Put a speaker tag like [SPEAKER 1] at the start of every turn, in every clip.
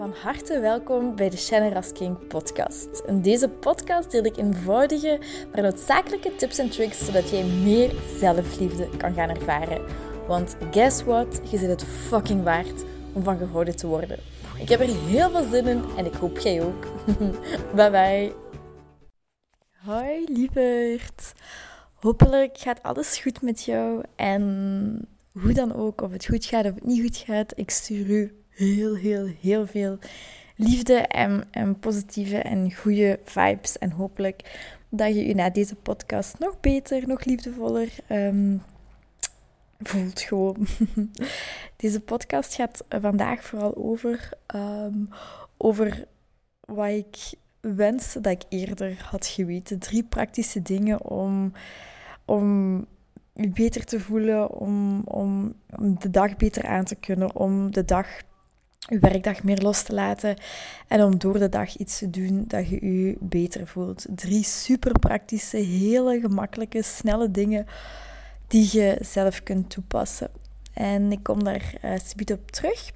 [SPEAKER 1] Van harte welkom bij de Shannon King podcast. In deze podcast deel ik eenvoudige, maar noodzakelijke tips en tricks zodat jij meer zelfliefde kan gaan ervaren. Want guess what? Je zit het fucking waard om van gehouden te worden. Ik heb er heel veel zin in en ik hoop jij ook. bye bye. Hoi lieverd. Hopelijk gaat alles goed met jou en hoe dan ook, of het goed gaat of het niet goed gaat, ik stuur u heel, heel, heel veel liefde en, en positieve en goede vibes. En hopelijk dat je je na deze podcast nog beter, nog liefdevoller um, voelt gewoon. Deze podcast gaat vandaag vooral over, um, over wat ik wens dat ik eerder had geweten. Drie praktische dingen om, om je beter te voelen, om, om, om de dag beter aan te kunnen, om de dag je werkdag meer los te laten en om door de dag iets te doen dat je je beter voelt. Drie super praktische, hele gemakkelijke, snelle dingen die je zelf kunt toepassen. En ik kom daar uh, op terug.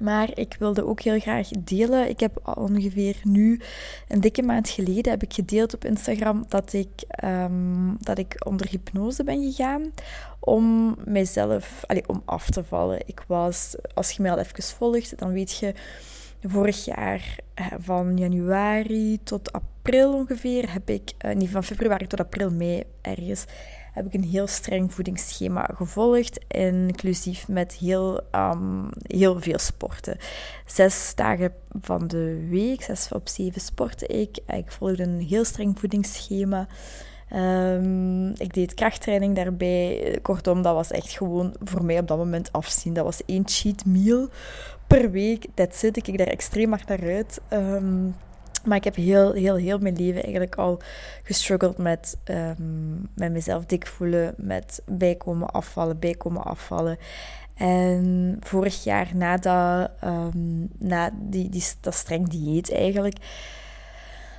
[SPEAKER 1] Maar ik wilde ook heel graag delen. Ik heb ongeveer nu een dikke maand geleden heb ik gedeeld op Instagram dat ik, um, dat ik onder hypnose ben gegaan om mijzelf, allez, om af te vallen. Ik was, als je mij al even volgt, dan weet je, vorig jaar eh, van januari tot april ongeveer heb ik, uh, nee, van februari tot april, mei ergens, heb ik een heel streng voedingsschema gevolgd, inclusief met heel, um, heel veel sporten. Zes dagen van de week, zes op zeven sportte ik. Ik volgde een heel streng voedingsschema. Um, ik deed krachttraining daarbij. Kortom, dat was echt gewoon voor mij op dat moment afzien. Dat was één cheat meal per week. Dat zit. Ik daar extreem hard naar uit. Um, maar ik heb heel, heel, heel mijn leven eigenlijk al gestruggeld met, um, met mezelf dik voelen, met bijkomen afvallen, bijkomen afvallen. En vorig jaar, na, dat, um, na die, die, dat streng dieet eigenlijk,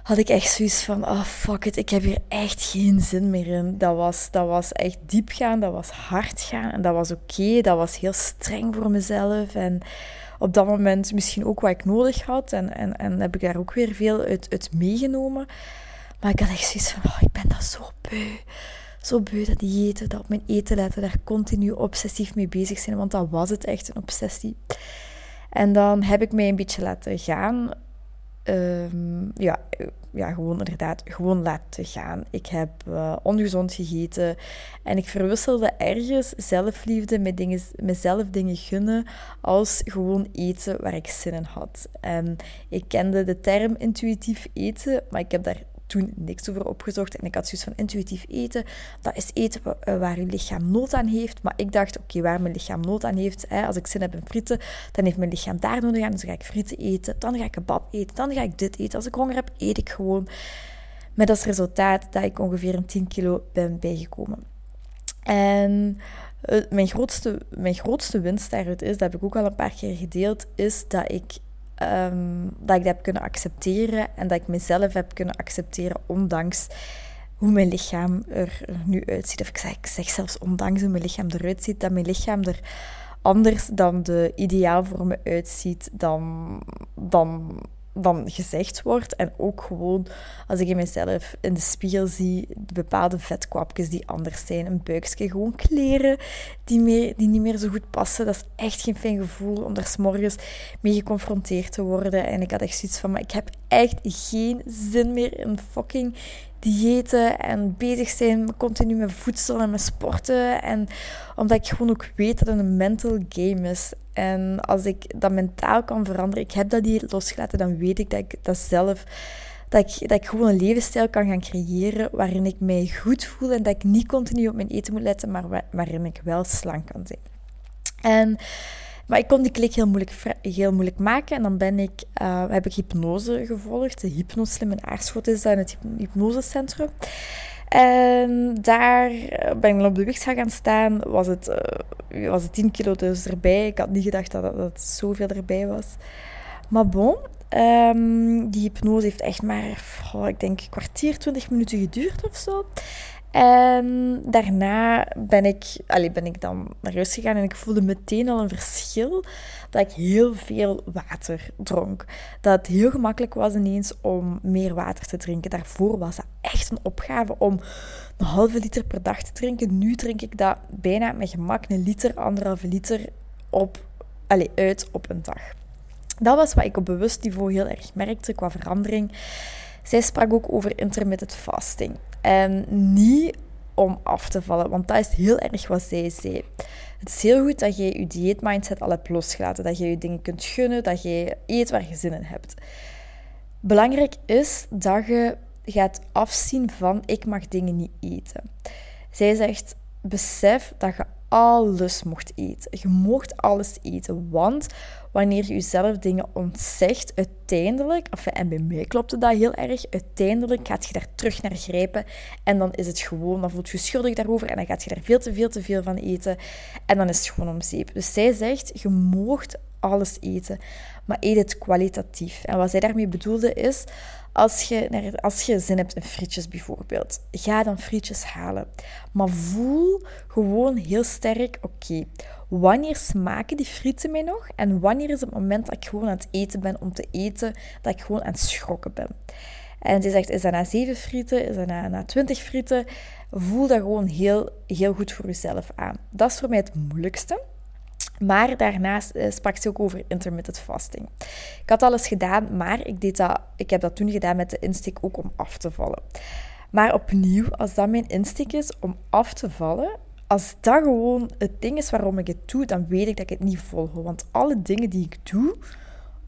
[SPEAKER 1] had ik echt zoiets van, oh fuck it, ik heb hier echt geen zin meer in. Dat was, dat was echt diep gaan, dat was hard gaan en dat was oké. Dat was heel streng voor mezelf en op dat moment misschien ook wat ik nodig had. En, en, en heb ik daar ook weer veel uit, uit meegenomen. Maar ik had echt zoiets van, oh, ik ben dat zo beu. Zo beu dat eten, dat op mijn eten letten, daar continu obsessief mee bezig zijn. Want dat was het echt, een obsessie. En dan heb ik mij een beetje laten gaan. Um, ja, ja, gewoon inderdaad, gewoon laten gaan. Ik heb uh, ongezond gegeten en ik verwisselde ergens zelfliefde met dingen, mezelf dingen gunnen als gewoon eten waar ik zin in had. En ik kende de term intuïtief eten, maar ik heb daar toen niks over opgezocht. En ik had zoiets van intuïtief eten. Dat is eten eh, waar je lichaam nood aan heeft. Maar ik dacht, oké, waar mijn lichaam nood aan heeft. Hè, als ik zin heb in frieten, dan heeft mijn lichaam daar nodig aan. Dus dan ga ik frieten eten. Dan ga ik kebab eten. Dan ga ik dit eten. Als ik honger heb, eet ik gewoon. Met als resultaat dat ik ongeveer een 10 kilo ben bijgekomen. En eh, mijn grootste, mijn grootste winst daaruit is, dat heb ik ook al een paar keer gedeeld, is dat ik Ehm, dat ik dat heb kunnen accepteren en dat ik mezelf heb kunnen accepteren, ondanks hoe mijn lichaam er nu uitziet. Of ik zeg, zelfs ondanks hoe mijn lichaam eruit ziet, dat mijn lichaam er anders dan de ideaalvormen uitziet dan, dan dan gezegd wordt. En ook gewoon als ik in mezelf in de spiegel zie bepaalde vetkwapjes die anders zijn. Een buikje, gewoon kleren die, meer, die niet meer zo goed passen. Dat is echt geen fijn gevoel om daar s'morgens mee geconfronteerd te worden. En ik had echt zoiets van, maar ik heb echt geen zin meer in fucking diëten en bezig zijn continu met voedsel en met sporten. En omdat ik gewoon ook weet dat het een mental game is. En als ik dat mentaal kan veranderen, ik heb dat dieet losgelaten, dan weet ik dat ik dat zelf... Dat ik, dat ik gewoon een levensstijl kan gaan creëren waarin ik mij goed voel en dat ik niet continu op mijn eten moet letten, maar waarin ik wel slank kan zijn. En maar ik kon die klik heel moeilijk, heel moeilijk maken. En dan ben ik, uh, heb ik hypnose gevolgd. De Hypnoslim in Aarschot is dat in het hypnosecentrum. En daar ben ik op de wicht gaan staan. Was het, uh, was het 10 kilo dus erbij. Ik had niet gedacht dat, dat zoveel erbij was. Maar bon, um, die hypnose heeft echt maar, oh, ik denk, een kwartier, 20 minuten geduurd of zo. En daarna ben ik, allee, ben ik dan naar huis gegaan en ik voelde meteen al een verschil dat ik heel veel water dronk. Dat het heel gemakkelijk was ineens om meer water te drinken. Daarvoor was dat echt een opgave om een halve liter per dag te drinken. Nu drink ik dat bijna met gemak een liter, anderhalve liter op, allez, uit op een dag. Dat was wat ik op bewust niveau heel erg merkte qua verandering. Zij sprak ook over intermittent fasting. En niet om af te vallen, want dat is heel erg wat zij zei. Het is heel goed dat je je dieetmindset al hebt losgelaten, dat je je dingen kunt gunnen, dat je eet waar je zin in hebt. Belangrijk is dat je gaat afzien van ik mag dingen niet eten. Zij zegt, besef dat je alles mocht eten. Je mocht alles eten, want wanneer je jezelf dingen ontzegt, uiteindelijk, en bij mij klopte dat heel erg, uiteindelijk gaat je daar terug naar grijpen en dan is het gewoon, dan voelt je schuldig daarover en dan gaat je daar veel te veel te veel van eten en dan is het gewoon om zeep. Dus zij zegt, je mocht alles eten, maar eet het kwalitatief. En wat zij daarmee bedoelde is, als je, als je zin hebt in frietjes bijvoorbeeld, ga dan frietjes halen. Maar voel gewoon heel sterk, oké, wanneer smaken die frieten mij nog? En wanneer is het moment dat ik gewoon aan het eten ben om te eten, dat ik gewoon aan het schrokken ben? En ze zegt, is dat na zeven frieten? Is dat na, na twintig frieten? Voel dat gewoon heel, heel goed voor jezelf aan. Dat is voor mij het moeilijkste. Maar daarnaast uh, sprak ze ook over intermittent fasting. Ik had alles gedaan, maar ik, deed dat, ik heb dat toen gedaan met de insteek ook om af te vallen. Maar opnieuw, als dat mijn insteek is om af te vallen, als dat gewoon het ding is waarom ik het doe, dan weet ik dat ik het niet volg. Want alle dingen die ik doe,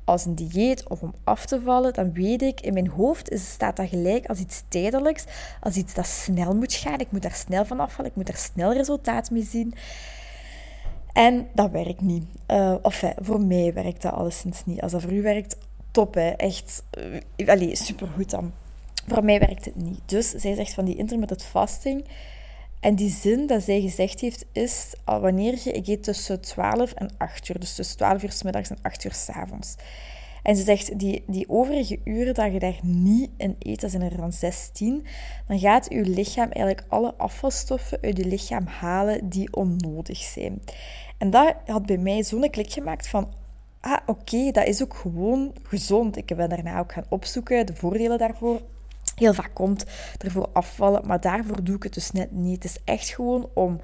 [SPEAKER 1] als een dieet of om af te vallen, dan weet ik, in mijn hoofd staat dat gelijk als iets tijdelijks, als iets dat snel moet gaan. Ik moet daar snel van afvallen, ik moet daar snel resultaat mee zien. En dat werkt niet. Uh, of voor mij werkt dat alleszins niet. Als dat voor u werkt, top hè. Echt, uh, allee, supergoed dan. Voor mij werkt het niet. Dus zij zegt van die intermittent fasting. En die zin dat zij gezegd heeft is, wanneer je, ik eet tussen 12 en 8 uur. Dus tussen 12 uur s middags en 8 uur s avonds. En ze zegt, die, die overige uren dat je daar niet in eet, dat zijn er dan 16, dan gaat je lichaam eigenlijk alle afvalstoffen uit je lichaam halen die onnodig zijn. En dat had bij mij zo'n klik gemaakt van, ah oké, dat is ook gewoon gezond. Ik ben daarna ook gaan opzoeken, de voordelen daarvoor. Heel vaak komt ervoor afvallen, maar daarvoor doe ik het dus net niet. Het is echt gewoon om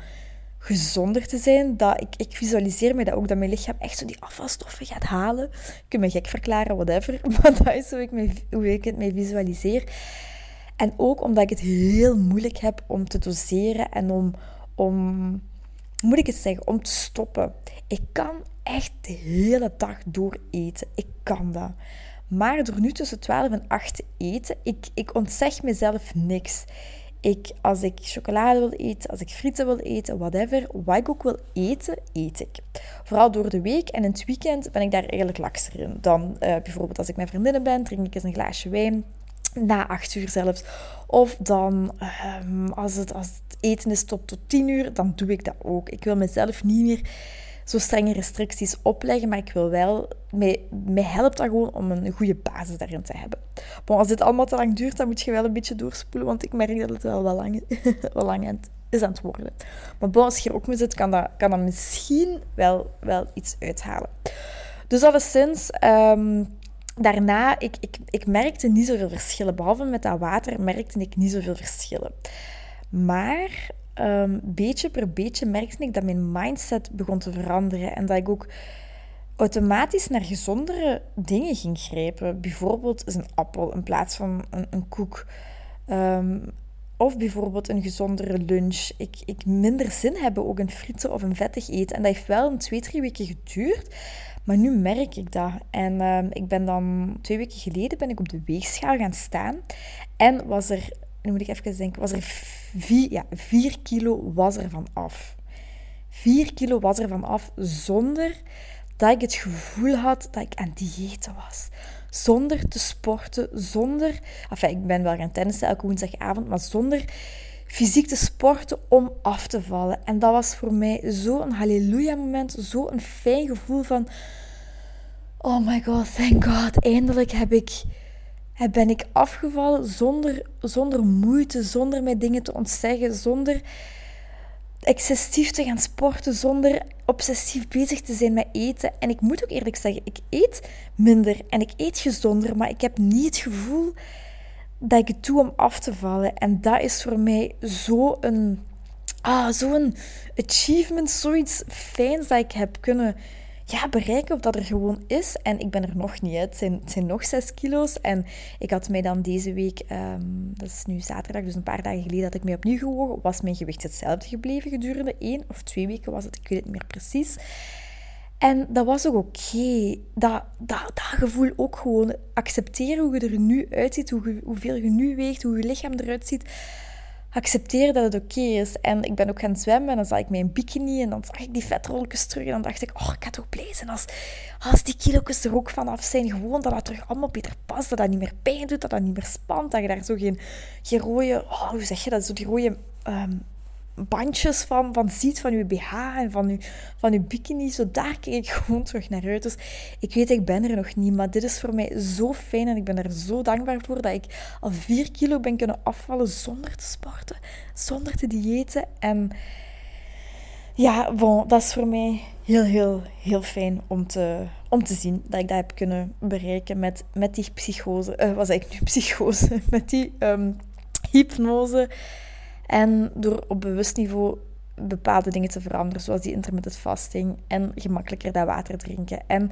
[SPEAKER 1] gezonder te zijn. Dat ik, ik visualiseer me dat ook, dat mijn lichaam echt zo die afvalstoffen gaat halen. Ik kan me gek verklaren, whatever. Maar dat is hoe ik, me, hoe ik het me visualiseer. En ook omdat ik het heel moeilijk heb om te doseren en om, om moet ik het zeggen, om te stoppen. Ik kan echt de hele dag door eten. Ik kan dat. Maar door nu tussen 12 en 8 te eten, ik, ik ontzeg mezelf niks. Ik, als ik chocolade wil eten, als ik frieten wil eten, whatever, wat ik ook wil eten, eet ik. Vooral door de week en in het weekend ben ik daar eigenlijk lakser in. Dan uh, bijvoorbeeld als ik met vriendinnen ben, drink ik eens een glaasje wijn na acht uur zelfs. Of dan, um, als, het, als het eten is tot, tot tien uur, dan doe ik dat ook. Ik wil mezelf niet meer zo strenge restricties opleggen, maar ik wil wel, mij, helpt dat gewoon om een goede basis daarin te hebben. Maar als dit allemaal te lang duurt, dan moet je wel een beetje doorspoelen, want ik merk dat het wel wel lang, wel lang is aan het worden. Maar bon, als je er ook mee zit, kan dat, kan dat misschien wel, wel iets uithalen. Dus alleszins... Um, daarna, ik, ik, ik merkte niet zoveel verschillen. Behalve met dat water merkte ik niet zoveel verschillen. Maar um, beetje per beetje merkte ik dat mijn mindset begon te veranderen. En dat ik ook automatisch naar gezondere dingen ging grijpen. Bijvoorbeeld een appel in plaats van een, een koek. Um, of bijvoorbeeld een gezondere lunch. Ik, ik minder zin hebben ook in frieten of een vettig eten. En dat heeft wel een twee, drie weken geduurd. Maar nu merk ik dat. En uh, ik ben dan twee weken geleden ben ik op de weegschaal gaan staan. En was er, moet ik even denken, was er vier, ja, vier kilo was er van af. Vier kilo was er van af zonder dat ik het gevoel had dat ik aan diëten was. Zonder te sporten, zonder... Enfin, ik ben wel gaan tennissen elke woensdagavond, maar zonder fysiek te sporten om af te vallen. En dat was voor mij zo'n halleluja moment, zo'n fijn gevoel van... Oh my god, thank god, eindelijk heb ik, ben ik afgevallen zonder, zonder moeite, zonder mij dingen te ontzeggen, zonder excessief te gaan sporten, zonder obsessief bezig te zijn met eten. En ik moet ook eerlijk zeggen, ik eet minder en ik eet gezonder, maar ik heb niet het gevoel dat ik het doe om af te vallen. En dat is voor mij zo een, ah, zo'n achievement, zoiets fijns dat ik heb kunnen ja, bereiken of dat er gewoon is. En ik ben er nog niet. Het zijn, zijn nog zes kilo's. En ik had mij dan deze week, ehm, dat is nu zaterdag, dus een paar dagen geleden dat ik mij opnieuw gewogen, was mijn gewicht hetzelfde gebleven gedurende één of twee weken was het, ik weet het niet meer precies. En dat was ook oké. Dat, dat, dat gevoel ook gewoon accepteren hoe je er nu uitziet, hoe hoeveel je nu weegt, hoe je lichaam eruit ziet accepteren dat het oké is. En ik ben ook gaan zwemmen en dan zag ik mijn bikini en dan zag ik die vetrolletjes terug. En dan dacht ik, oh, ik ga toch blij zijn als, als die kilo's er ook vanaf zijn. Gewoon dat dat terug allemaal beter past, dat dat niet meer pijn doet, dat dat niet meer spant. Dat je daar zo geen, geen rode, oh, hoe zeg je dat, zo die rode ehm, bandjes van, van ziet, van je BH en van je, van je bikini. Zo daar kijk ik gewoon terug naar uit. Dus ik weet, ik ben er nog niet, maar dit is voor mij zo fijn en ik ben er zo dankbaar voor dat ik al vier kilo ben kunnen afvallen zonder te sporten, zonder te diëten. En ja, bon, dat is voor mij heel, heel, heel fijn om te, om te zien dat ik dat heb kunnen bereiken met, met die psychose. Uh, was eigenlijk nu psychose? Met die um, hypnose en door op bewust niveau bepaalde dingen te veranderen, zoals die intermittent fasting en gemakkelijker dat water drinken. En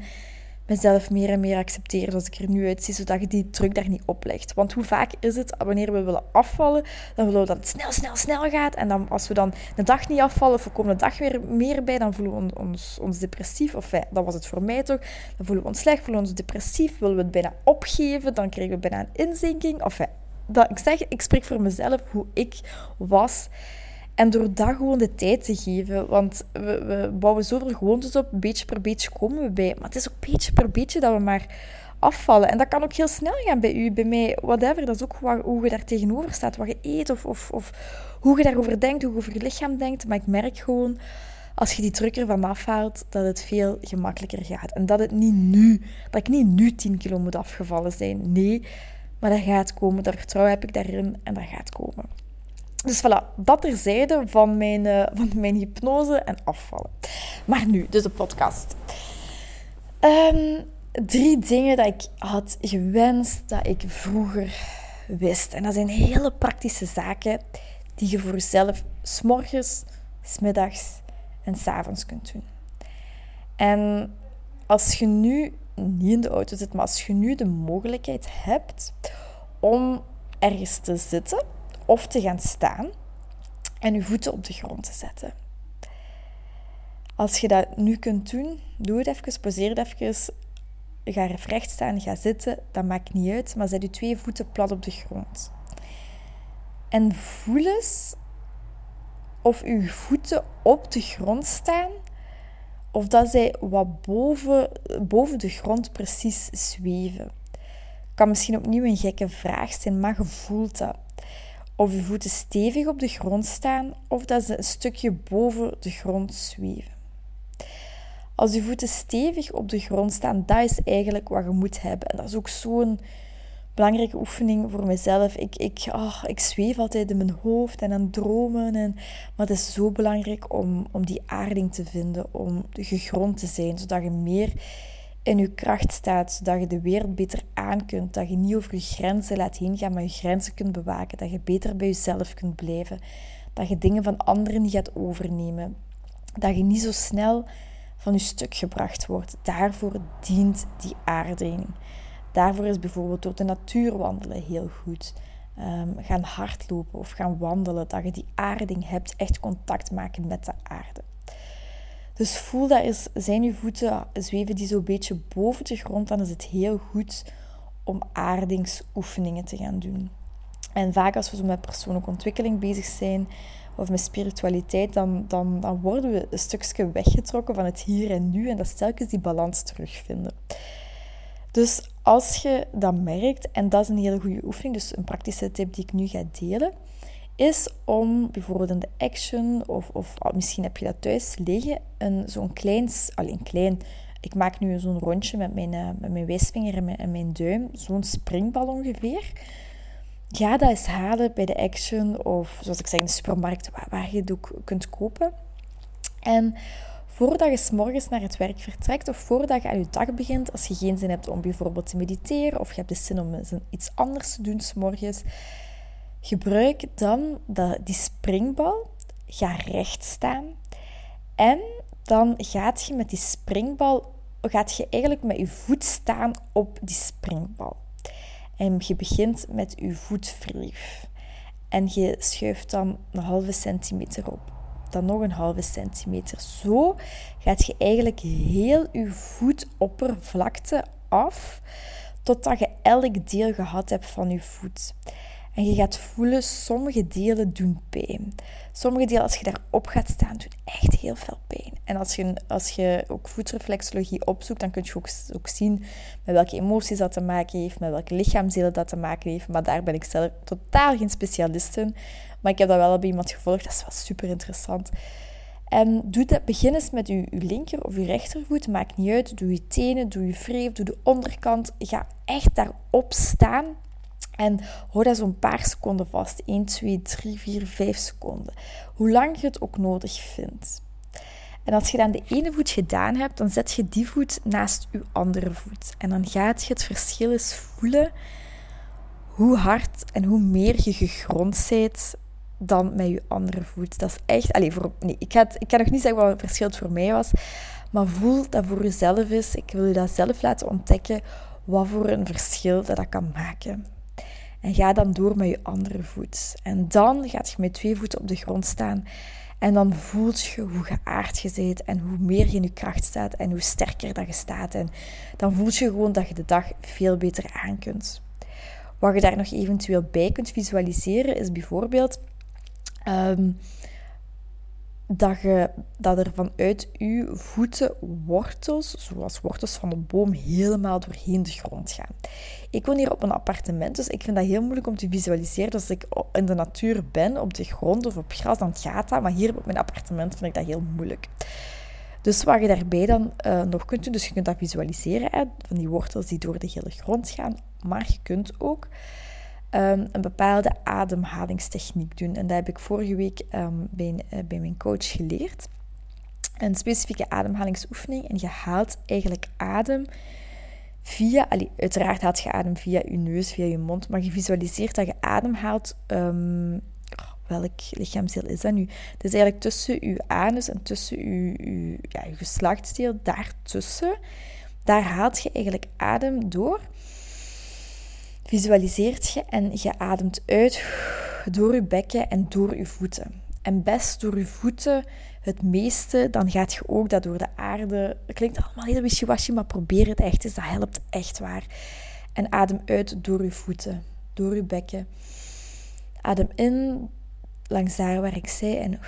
[SPEAKER 1] mezelf meer en meer accepteren zoals ik er nu uitzie, zodat je die druk daar niet oplegt. Want hoe vaak is het, wanneer we willen afvallen, dan willen we dat het snel, snel, snel gaat. En dan, als we dan een dag niet afvallen, of we komen de dag weer meer bij, dan voelen we ons, ons depressief. Of ja, dat was het voor mij toch. Dan voelen we ons slecht, voelen we ons depressief, willen we het bijna opgeven, dan krijgen we bijna een inzinking. Of ja, dat, ik zeg, ik spreek voor mezelf hoe ik was. En door dat gewoon de tijd te geven, want we, we bouwen zoveel gewoontes op, beetje per beetje komen we bij. Maar het is ook beetje per beetje dat we maar afvallen. En dat kan ook heel snel gaan bij u, bij mij, whatever. Dat is ook hoe je daar tegenover staat, wat je eet of, of, of hoe je daarover denkt, hoe je over je lichaam denkt. Maar ik merk gewoon, als je die druk ervan afhaalt, dat het veel gemakkelijker gaat. En dat het niet nu, dat ik niet nu 10 kilo moet afgevallen zijn. Nee, maar dat gaat komen. Daar vertrouwen heb ik daarin en dat gaat komen. Dus voilà, dat terzijde van mijn, uh, van mijn hypnose en afvallen. Maar nu, dus de podcast. Um, drie dingen dat ik had gewenst dat ik vroeger wist. En dat zijn hele praktische zaken die je voor jezelf s'morgens, s'middags en s'avonds kunt doen. En als je nu niet in de auto zit, maar als je nu de mogelijkheid hebt om ergens te zitten of te gaan staan en je voeten op de grond te zetten. Als je dat nu kunt doen, doe het even, poseer het even, ga recht staan, ga zitten, dat maakt niet uit, maar zet je twee voeten plat op de grond. En voel eens of je voeten op de grond staan of dat zij wat boven, boven de grond precies zweven. Kan misschien opnieuw een gekke vraag zijn, maar je voelt dat. Of je voeten stevig op de grond staan of dat ze een stukje boven de grond zweven. Als je voeten stevig op de grond staan, dat is eigenlijk wat je moet hebben. En dat is ook zo'n belangrijke oefening voor mezelf. Ik, ik, oh, ik zweef altijd in mijn hoofd en aan dromen. En, maar het is zo belangrijk om, om die aarding te vinden, om gegrond te zijn, zodat je meer in je kracht staat, zodat je de wereld beter aan kunt, dat je niet over je grenzen laat heen gaan, maar je grenzen kunt bewaken, dat je beter bij jezelf kunt blijven, dat je dingen van anderen niet gaat overnemen, dat je niet zo snel van je stuk gebracht wordt. Daarvoor dient die aarding. Daarvoor is bijvoorbeeld door de natuur wandelen heel goed. Um, gaan hardlopen of gaan wandelen, dat je die aarding hebt, echt contact maken met de aarde. Dus voel dat is, zijn je voeten, zweven die zo'n beetje boven de grond, dan is het heel goed om aardingsoefeningen te gaan doen. En vaak als we zo met persoonlijke ontwikkeling bezig zijn, of met spiritualiteit, dan, dan, dan worden we een stukje weggetrokken van het hier en nu en dat telkens die balans terugvinden. Dus als je dat merkt, en dat is een hele goede oefening, dus een praktische tip die ik nu ga delen, is om bijvoorbeeld in de action, of, of misschien heb je dat thuis liggen, een, zo'n klein, alleen klein, ik maak nu zo'n rondje met mijn, uh, met mijn wijsvinger en mijn, en mijn duim, zo'n springbal ongeveer. Ga dat eens halen bij de Action of zoals ik zeg in de supermarkt, waar, waar je het ook kunt kopen. En voordat je s morgens naar het werk vertrekt of voordat je aan je dag begint, als je geen zin hebt om bijvoorbeeld te mediteren of je hebt de zin om iets anders te doen s morgens, gebruik dan die springbal. Ga recht staan. En dan gaat je met die springbal, gaat je eigenlijk met je voet staan op die springbal. En je begint met je voetvlief. En je schuift dan een halve centimeter op. Dan nog een halve centimeter. Zo gaat je eigenlijk heel je voetoppervlakte af, totdat je elk deel gehad hebt van je voet. En je gaat voelen, sommige delen doen pijn. Sommige delen, als je daarop gaat staan, doen echt heel veel pijn. En als je, als je ook voetreflexologie opzoekt, dan kun je ook, ook zien met welke emoties dat te maken heeft, met welke lichaamsdelen dat te maken heeft. Maar daar ben ik zelf totaal geen specialist in. Maar ik heb dat wel bij iemand gevolgd, dat is wel super interessant. En doe dat, begin eens met je, linker of je rechtervoet, maakt niet uit. Doe je tenen, doe je vreef, doe de onderkant. Ga echt daarop staan en hou dat zo'n paar seconden vast. 1, 2, 3, 4, 5 seconden. Hoe lang je het ook nodig vindt. En als je dan de ene voet gedaan hebt, dan zet je die voet naast je andere voet. En dan gaat je het verschil eens voelen hoe hard en hoe meer je gegrond bent dan met je andere voet. Dat is echt... Allez, voor, nee, ik, ga ik kan nog niet zeggen wat het verschil voor mij was, maar voel dat voor jezelf is. Ik wil je dat zelf laten ontdekken, wat voor een verschil dat dat kan maken. En ga dan door met je andere voet. En dan gaat je met twee voeten op de grond staan. En dan voelt je hoe geaard je bent en hoe meer je in je kracht staat en hoe sterker dat je staat. En dan voelt je gewoon dat je de dag veel beter aan kunt. Wat je daar nog eventueel bij kunt visualiseren is bijvoorbeeld ehm, dat, je, dat er vanuit je voeten wortels, zoals wortels van een boom, helemaal doorheen de grond gaan. Ik woon hier op een appartement, dus ik vind dat heel moeilijk om te visualiseren. Dus als ik in de natuur ben, op de grond of op gras, dan gaat dat. Maar hier op mijn appartement vind ik dat heel moeilijk. Dus wat je daarbij dan uh, nog kunt doen, dus je kunt dat visualiseren, van die wortels die door de hele grond gaan. Maar je kunt ook um, een bepaalde ademhalingstechniek doen. En dat heb ik vorige week bij, uh, bij mijn coach geleerd. Een specifieke ademhalingsoefening. En je haalt eigenlijk adem via, uiteraard haalt je adem via je neus, via je mond, maar je visualiseert dat je adem haalt. Um, welk lichaamsdeel is dat nu? Het is eigenlijk tussen je anus en tussen je, ja, je geslachtsdeel, daartussen. Daar haalt je eigenlijk adem door. Visualiseert je en je ademt uit door je bekken en door je voeten. En best door je voeten het meeste, dan gaat je ook dat door de aarde. Het klinkt allemaal heel wishy-washy, maar probeer het echt eens. Dat helpt echt waar. En adem uit door je voeten, door je bekken. Adem in langs daar waar ik zei en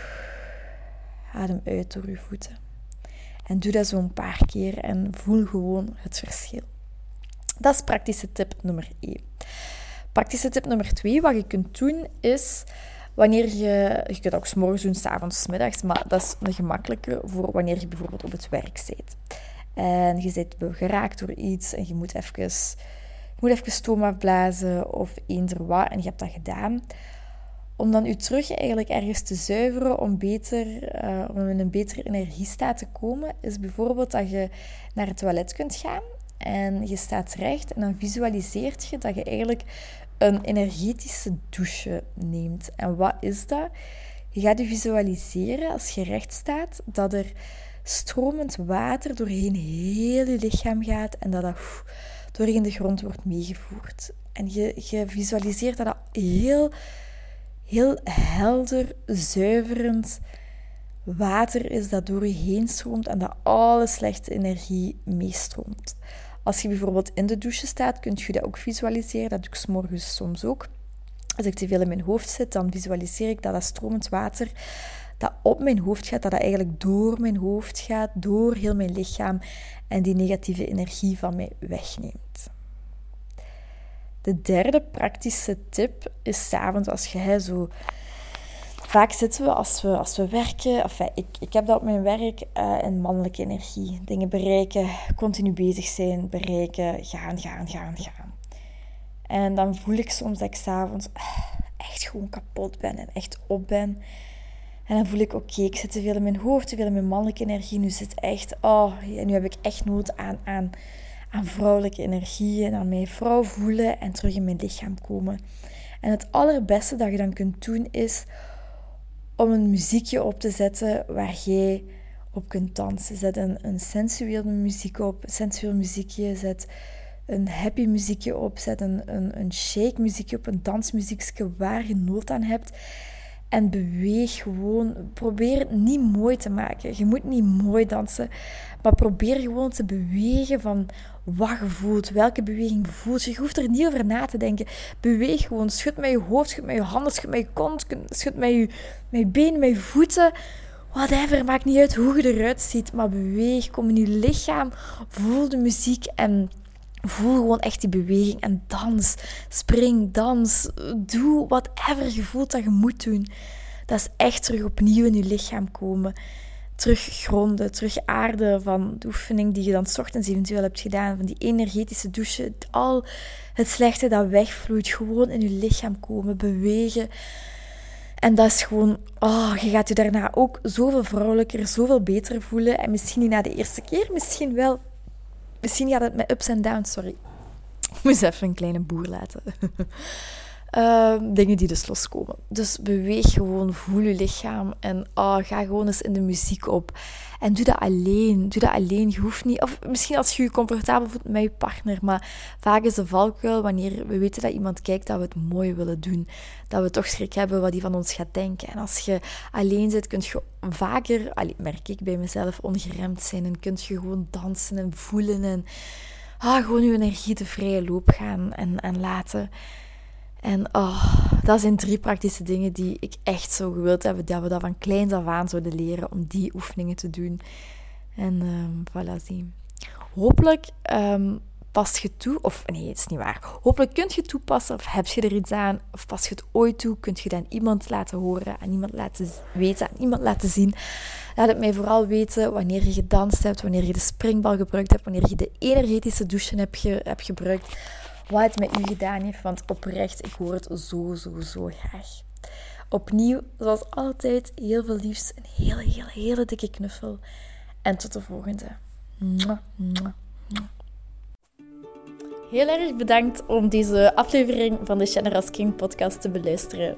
[SPEAKER 1] adem uit door je voeten. En doe dat zo een paar keer en voel gewoon het verschil. Dat is praktische tip nummer 1. Praktische tip nummer 2, wat je kunt doen, is wanneer je... Je kunt ook s morgens doen, s avonds, middags, maar dat is een gemakkelijke voor wanneer je bijvoorbeeld op het werk zit. En je bent geraakt door iets en je moet even, je moet even stoom afblazen of eender wat en je hebt dat gedaan. Om dan je terug eigenlijk ergens te zuiveren om, beter, uh, om in een betere energiestaat te komen, is bijvoorbeeld dat je naar het toilet kunt gaan en je staat recht en dan visualiseert je dat je eigenlijk een energetische douche neemt. En wat is dat? Je gaat je visualiseren als je recht staat dat er stromend water doorheen heel je lichaam gaat en dat dat doorheen de grond wordt meegevoerd. En je, je visualiseert dat dat heel, heel helder, zuiverend water is dat door je heen stroomt en dat alle slechte energie meestroomt. Als je bijvoorbeeld in de douche staat, kun je dat ook visualiseren. Dat doe ik s soms ook. Als ik te veel in mijn hoofd zit, dan visualiseer ik dat dat stromend water dat op mijn hoofd gaat, dat dat eigenlijk door mijn hoofd gaat, door heel mijn lichaam en die negatieve energie van mij wegneemt. De derde praktische tip is s'avonds als je zo vaak zitten we als we, als we werken, ik, ik heb dat op mijn werk, uh, in mannelijke energie. Dingen bereiken, continu bezig zijn, bereiken, gaan, gaan, gaan, gaan. En dan voel ik soms dat ik s'avonds echt gewoon kapot ben en echt op ben. En dan voel ik, oké, ik zit te veel in mijn hoofd, te veel in mijn mannelijke energie. Nu zit echt, oh, nu heb ik echt nood aan, aan, aan vrouwelijke energie en aan mijn vrouw voelen en terug in mijn lichaam komen. En het allerbeste dat je dan kunt doen is om een muziekje op te zetten waar jij op kunt dansen. Zet een, een sensueel muziek op, sensueel muziekje. Zet een happy muziekje op. Zet een, een, een shake muziekje op, een dansmuziekje waar je nood aan hebt. En beweeg gewoon. Probeer het niet mooi te maken. Je moet niet mooi dansen. Maar probeer gewoon te bewegen van wat je voelt. Welke beweging voelt je. Je hoeft er niet over na te denken. Beweeg gewoon. Schud met je hoofd, schud met je handen, schud met je kont, schud met je, met je benen, met je voeten. Whatever, maakt niet uit hoe je eruit ziet. Maar beweeg, kom in je lichaam. Voel de muziek en Voel gewoon echt die beweging en dans. Spring, dans. Doe whatever je voelt dat je moet doen. Dat is echt terug opnieuw in je lichaam komen. Terug gronden, terug aarde van de oefening die je dan ochtends eventueel hebt gedaan. Van die energetische douche. Al het slechte dat wegvloeit. Gewoon in je lichaam komen, bewegen. En dat is gewoon, oh, je gaat je daarna ook zoveel vrouwelijker, zoveel beter voelen. En misschien niet na de eerste keer, misschien wel Misschien gaat het met ups en downs, sorry. Ik moest even een kleine boer laten. Ehm, dingen die dus loskomen. Dus beweeg gewoon, voel je lichaam en oh, ga gewoon eens in de muziek op. En doe dat alleen. Doe dat alleen. Je hoeft niet, of misschien als je je comfortabel voelt met je partner, maar vaak is de valkuil wanneer we weten dat iemand kijkt dat we het mooi willen doen. Dat we toch schrik hebben wat die van ons gaat denken. En als je alleen zit, kun je vaker, merk ik bij mezelf, ongeremd zijn en kun je gewoon dansen en voelen en ah, gewoon je energie de vrije loop gaan en, en laten. En oh, dat zijn drie praktische dingen die ik echt zo gewild heb dat we dat van kleins af aan zouden leren om die oefeningen te doen. En um, voilà, zie. Hopelijk um, past je toe, of nee, het is niet waar. Hopelijk kunt je toepassen, of heb je er iets aan, of pas je het ooit toe, kunt je dan iemand laten horen, aan iemand laten weten, aan iemand laten zien. Laat het mij vooral weten wanneer je gedanst hebt, wanneer je de springbal gebruikt hebt, wanneer je de energetische douche hebt, hebt gebruikt wat het met u gedaan heeft. Want oprecht, ik hoor het zo, zo, zo graag. Opnieuw, zoals altijd, heel veel liefst. Een hele, hele, hele dikke knuffel. En tot de volgende. Heel erg bedankt om deze aflevering van de Generous King podcast te beluisteren.